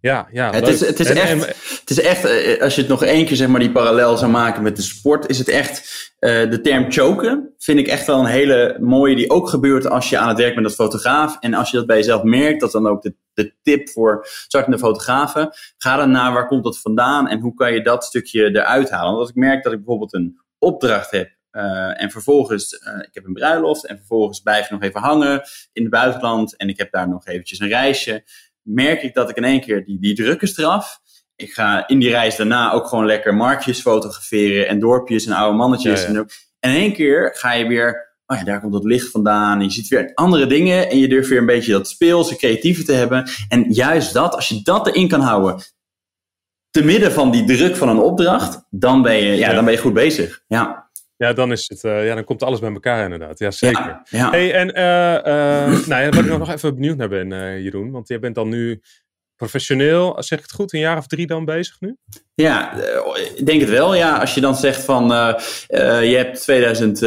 ja, ja. Het is, het, is echt, het is echt, eh, als je het nog één keer zeg maar die parallel zou maken met de sport, is het echt uh, de term choken. Vind ik echt wel een hele mooie, die ook gebeurt als je aan het werk bent als fotograaf. En als je dat bij jezelf merkt, dat dan ook de, de tip voor startende fotografen. Ga dan naar waar komt dat vandaan en hoe kan je dat stukje eruit halen. Want als ik merk dat ik bijvoorbeeld een opdracht heb uh, en vervolgens, uh, ik heb een bruiloft en vervolgens blijf ik nog even hangen in het buitenland en ik heb daar nog eventjes een reisje. Merk ik dat ik in één keer die, die druk is eraf. Ik ga in die reis daarna ook gewoon lekker marktjes fotograferen en dorpjes en oude mannetjes. En, in één keer ga je weer, oh ja, daar komt het licht vandaan. je ziet weer andere dingen en je durft weer een beetje dat speelse, creatieve te hebben. En juist dat, als je dat erin kan houden, te midden van die druk van een opdracht, dan ben je, ja, dan ben je goed bezig. Ja. Ja, dan, is het, uh, ja, dan komt alles bij elkaar inderdaad. Ja, zeker. Ja, Hey, en uh, uh, nou ja, wat ik nog even benieuwd naar ben, Jeroen. Want jij bent dan nu professioneel, zeg ik het goed, een jaar of drie dan bezig nu? Ja, ik denk het wel. Ja, als je dan zegt van, je hebt 2000,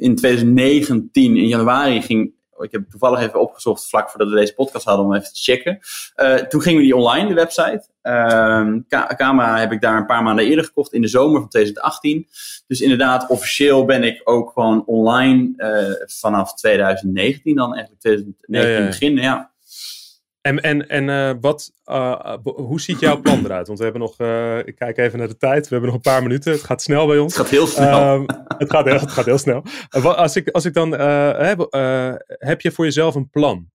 in 2019, in januari ging ik heb toevallig even opgezocht vlak voordat we deze podcast hadden om even te checken. Uh, toen gingen we die online, de website. Uh, camera heb ik daar een paar maanden eerder gekocht, in de zomer van 2018. Dus inderdaad, officieel ben ik ook gewoon online uh, vanaf 2019 dan, eigenlijk 2019 ja, ja. begin, ja. En, en, en uh, wat, uh, hoe ziet jouw plan eruit? Want we hebben nog, uh, ik kijk even naar de tijd, we hebben nog een paar minuten. Het gaat snel bij ons. Het gaat heel snel. Um, het, gaat, het gaat heel snel. als, ik, als ik dan, heb, heb je voor jezelf een plan?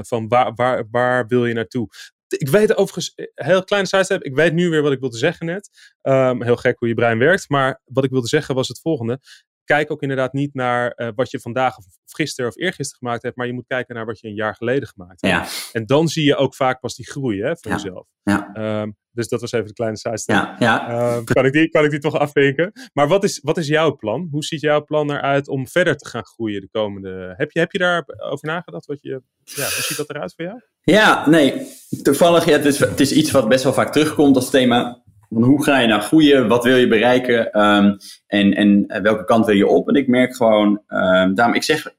van waar, waar, waar wil je naartoe? Ik weet overigens, heel kleine sidestep, ik weet nu weer wat ik wilde zeggen net. Um, heel gek hoe je brein werkt, maar wat ik wilde zeggen was het volgende kijk ook inderdaad niet naar uh, wat je vandaag of gisteren of eergisteren gemaakt hebt, maar je moet kijken naar wat je een jaar geleden gemaakt hebt. Ja. En dan zie je ook vaak pas die groei hè, van ja. jezelf. Ja. Um, dus dat was even de kleine sidestep. Ja. Um, kan, ik die, kan ik die toch afvinken? Maar wat is, wat is jouw plan? Hoe ziet jouw plan eruit om verder te gaan groeien de komende... Heb je, heb je daarover nagedacht? Wat je, ja, hoe ziet dat eruit voor jou? Ja, nee. Toevallig, ja, het, is, het is iets wat best wel vaak terugkomt als thema hoe ga je nou groeien? Wat wil je bereiken? Um, en, en welke kant wil je op? En ik merk gewoon, um, ik zeg,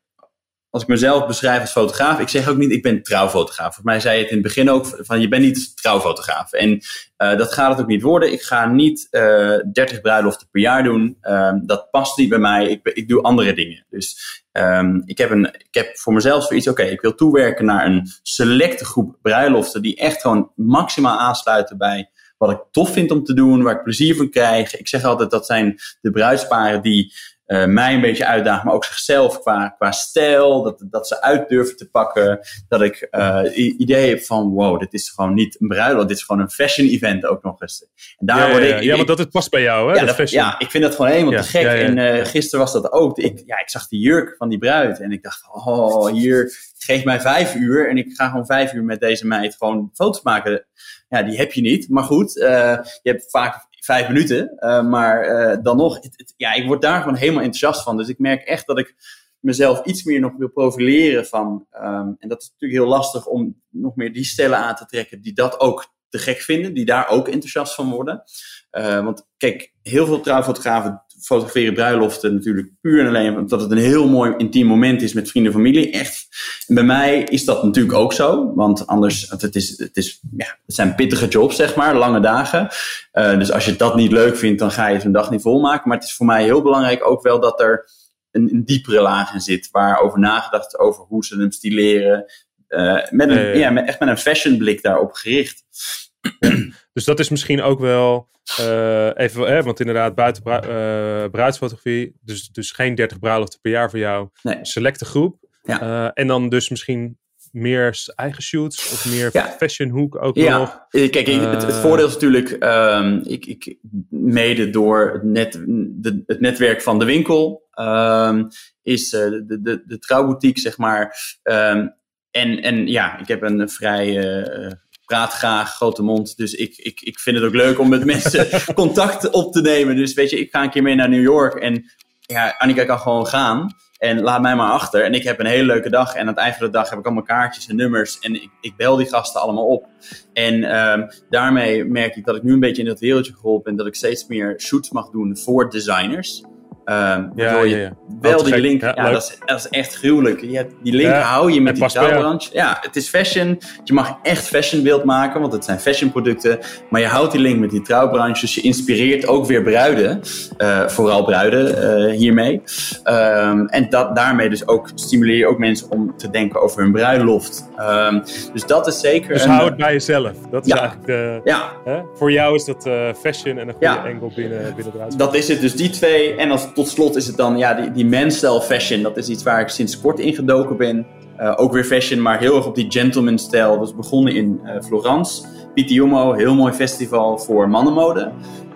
als ik mezelf beschrijf als fotograaf, ik zeg ook niet, ik ben trouwfotograaf. Volgens mij zei je het in het begin ook, van je bent niet trouwfotograaf. En uh, dat gaat het ook niet worden. Ik ga niet uh, eh, 30 bruiloften per jaar doen. Um, dat past niet bij mij. Ik, ik doe andere dingen. Dus ik, heb een, ik heb voor mezelf zoiets, oké, ik wil toewerken naar een selecte groep bruiloften die echt gewoon maximaal aansluiten bij wat ik tof vind om te doen, waar ik plezier van krijg. Ik zeg altijd dat zijn de bruidsparen die uh, mij een beetje uitdagen, maar ook zichzelf qua, qua stijl, dat, dat ze uit durven te pakken. Dat ik uh, idee heb van, wow, dit is gewoon niet een bruiloft, dit is gewoon een fashion event ook nog eens. En daar ja, word ik, ja, ja, want dat het past bij jou, hè? Ja, dat, ja ik vind dat gewoon helemaal te gek. En uh, gisteren was dat ook. Ik, ja, ik zag die jurk van die bruid en ik dacht, oh, hier, geef mij vijf uur en ik ga gewoon vijf uur met deze meid gewoon foto's maken. Ja, die heb je niet. Maar goed, uh, je hebt vaak vijf minuten. Uh, maar uh, dan nog, het, ja, ik word daar gewoon helemaal enthousiast van. Dus ik merk echt dat ik mezelf iets meer nog wil profileren van. Um, en dat is natuurlijk heel lastig om nog meer die stellen aan te trekken die dat ook te gek vinden, die daar ook enthousiast van worden. Uh, want kijk, heel veel trouwfotografen fotograferen bruiloften natuurlijk puur en alleen omdat het een heel mooi intiem moment is met vrienden en familie. Echt. En bij mij is dat natuurlijk ook zo, want anders, het, is, het, is, ja, het zijn pittige jobs, zeg maar, lange dagen. Uh, dus als je dat niet leuk vindt, dan ga je zo'n dag niet volmaken. Maar het is voor mij heel belangrijk ook wel dat er een, een diepere laag in zit, waarover nagedacht over hoe ze hem stileren. Uh, met een, ja, met, echt met een fashion blik daarop gericht. Dus dat is misschien ook wel uh, even, hè, want inderdaad, buiten uh, bruidsfotografie, dus, dus geen 30 bruiloften per jaar voor jou. Nee. Selecte groep. Ja. Uh, en dan dus misschien meer eigen shoots of meer Ja. fashion hoek ook Ja, nog? eh, kijk, het, het Eh. voordeel is natuurlijk, ehm, ik, ik, mede door het, net, de, het netwerk van de winkel, ehm, is eh, de, de, de trouwboutique, zeg maar. Ehm, en, en ja, ik heb een vrij eh, praat graag, grote mond. Dus ik, ik, ik vind het ook leuk om met mensen contact op te nemen. Dus weet je, ik ga een keer mee naar New York en ja, Annika kan gewoon gaan. En laat mij maar achter. En ik heb een hele leuke dag. En aan het eind van de dag heb ik allemaal kaartjes en nummers. En ik, ik bel die gasten allemaal op. En ehm, daarmee merk ik dat ik nu een beetje in dat wereldje geholpen ben. Dat ik steeds meer shoots mag doen voor designers. Waardoor ja, wel die link... Ja, dat, is, dat is echt gruwelijk. Je hebt, die link hou je met het die trouwbranche. Ja, het is fashion. Je mag echt fashionbeeld maken. Want het zijn fashionproducten. Maar je houdt die link met die trouwbranche. Dus je inspireert ook weer bruiden. eh, vooral bruiden eh, hiermee. Ehm, en dat, daarmee dus ook stimuleer je ook mensen om te denken over hun bruiloft. Ehm, dus dat is zeker... Dus een- hou het bij jezelf. Dat is eigenlijk de, Ja, hè? Voor jou is dat eh, fashion en een goede angle binnen, binnen de uitzending. Dat is het, dus die twee. En als, tot slot is het dan ja, die, die fashion. Dat is iets waar ik sinds kort ingedoken ben. Eh, ook weer fashion, maar heel erg op die gentleman stijl. Dus begonnen in eh, Florence. Pitti heel mooi festival voor mannenmode.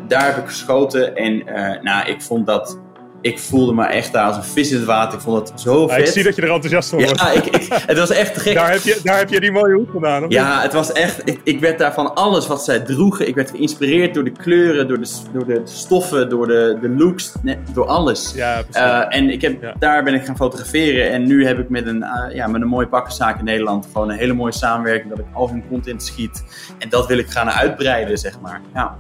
Daar heb ik geschoten en eh, nou, ik vond dat... Ik voelde me echt daar als een vis in het water. Ik vond het zo vet. ik zie dat je er enthousiast van wordt. ja, ik, ik, het was echt gek. Daar, heb je, daar heb je die mooie hoed gedaan. of? Ja, het was echt. Ik, ik werd daar van alles wat zij droegen. Ik werd geïnspireerd door de kleuren, door de, door de stoffen, door de, de looks, nee, door alles. Ja, precies. Eh, en ik heb, Ja. daar ben ik gaan fotograferen. En nu heb ik met een, eh, ja, met een mooie pakkenzaak in Nederland gewoon een hele mooie samenwerking. Dat ik al hun content schiet. En dat wil ik gaan uitbreiden, zeg maar. Ja,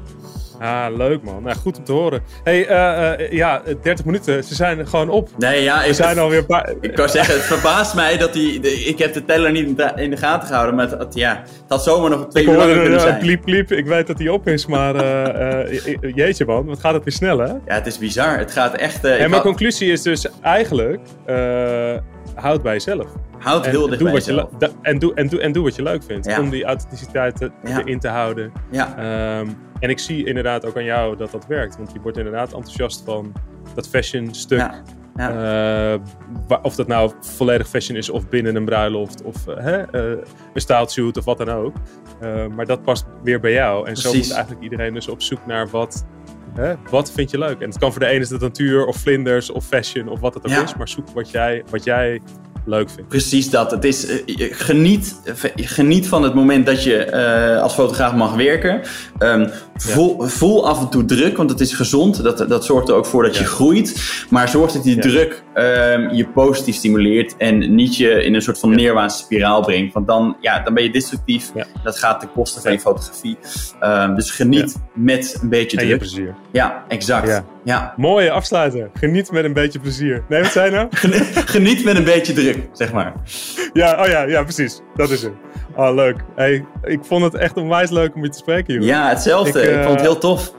Ah, leuk man. Nou, goed om te horen. hey, eh, eh, ja, 30 minuten. Ze zijn gewoon op. nee, ja, ik, zijn alweer... paar- ik kan zeggen, het verbaast mij dat die. de- ik heb de teller niet in de, in de gaten gehouden. Maar het, het- ja, het had zomaar nog twee uur langer kunnen een zijn. pliep pliep. Ik weet dat die op is, maar eh, eh, jeetje man, wat gaat het weer snel hè? Ja, het is bizar. Het gaat echt. eh, En mijn had- conclusie is dus eigenlijk, eh, houd bij jezelf. Houd heel dicht bij je jezelf. da- en, doe, en, doe, en doe wat je leuk vindt. Ja. Om die authenticiteit te- Ja. erin te houden. Ja, Ehm, en ik zie inderdaad ook aan jou dat dat werkt. Want je wordt inderdaad enthousiast van dat fashion stuk. ja, ja. Eh, of dat nou volledig fashion is of binnen een bruiloft of eh, hè, eh, een of wat dan ook. Maar dat past weer bij jou. En zo moet eigenlijk iedereen dus op zoek naar wat, hè, wat vind je leuk. En het kan voor de ene is het natuur of vlinders of fashion of wat het ook Ja. is. Maar zoek wat jij, wat jij leuk vindt. Precies dat. Het is, eh, geniet, eh, geniet van het moment dat je eh, als fotograaf mag werken. Ehm, voel, voel af en toe druk, want het is gezond. Dat, dat zorgt er ook voor dat je groeit. Maar zorg dat die Ja. druk ehm, je positief stimuleert en niet je in een soort van neerwaartse spiraal brengt. Want dan, ja, dan ben je destructief. Dat gaat ten koste van je fotografie. Ehm, dus geniet met een beetje En druk. plezier. Ja, exact. Ja. Ja. Mooie afsluiter. Geniet met een beetje plezier. Nee, wat zei je nou? Geniet met een beetje druk, zeg maar. Ja, oh ja, ja, precies. Dat is het. Oh, leuk. Hey, ik vond het echt onwijs leuk om je te spreken, joh. Ja, hetzelfde. Ik, Ik, eh, vond het heel tof.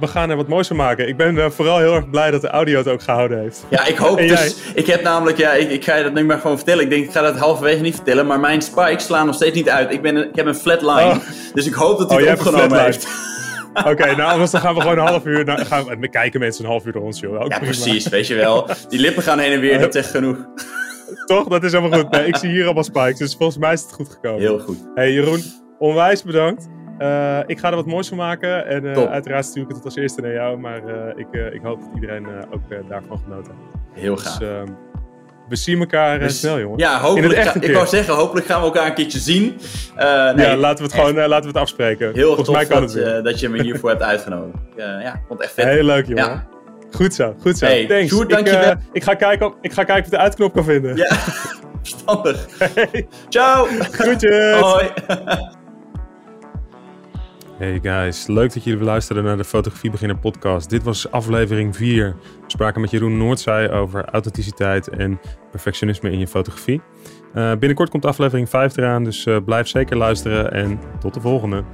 We gaan er wat moois van maken. Ik ben eh, vooral heel erg blij dat de audio het ook gehouden heeft. Ja, ik hoop dus. Ik heb namelijk, ja, ik, ik ga je dat nu maar gewoon vertellen. Ik denk, ik ga dat halverwege niet vertellen. Maar mijn spikes slaan nog steeds niet uit. Ik, ben een, ik heb een flatline. Oh. Dus ik hoop dat hij Oh, het opgenomen heeft. Oké, nou anders dan gaan we gewoon een half uur... Nou, gaan we, kijken mensen een half uur door ons, joh. Ook Ja, prima. precies. Weet je wel. Die lippen gaan heen en weer. Dat is echt genoeg. Toch? Dat is helemaal goed. Nee, ik zie hier allemaal spikes, dus volgens mij is het goed gekomen. Heel goed. Hey Jeroen, onwijs bedankt. Eh, ik ga er wat moois van maken. En eh, uiteraard stuur ik het als eerste naar jou. Maar eh, ik, ik hoop dat iedereen ook daarvan genoten heeft. Heel Dus gaaf. ehm, we zien elkaar Dus- snel, jongen. Ja, hopelijk. ga- ik wou zeggen, hopelijk gaan we elkaar een keertje zien. Nee, ja, laten we het gewoon laten we het afspreken. heel Volgens tof mij kan dat, je- dat je me hiervoor hebt uitgenodigd. Ja, vond echt vet. Heel leuk, jongen. Ja. Goed zo, goed zo. Hey, Thanks. Sjoerd, ik, eh, ik, ga kijken of, ik ga kijken of ik de uitknop kan vinden. Ja, verstandig. Ciao. Groetjes. Hoi. Hey guys, leuk dat jullie luisteren naar de Fotografie Beginner podcast. Dit was aflevering 4. We spraken met Jeroen Noordzij over authenticiteit en perfectionisme in je fotografie. Eh, binnenkort komt aflevering 5 eraan, dus eh, blijf zeker luisteren en tot de volgende.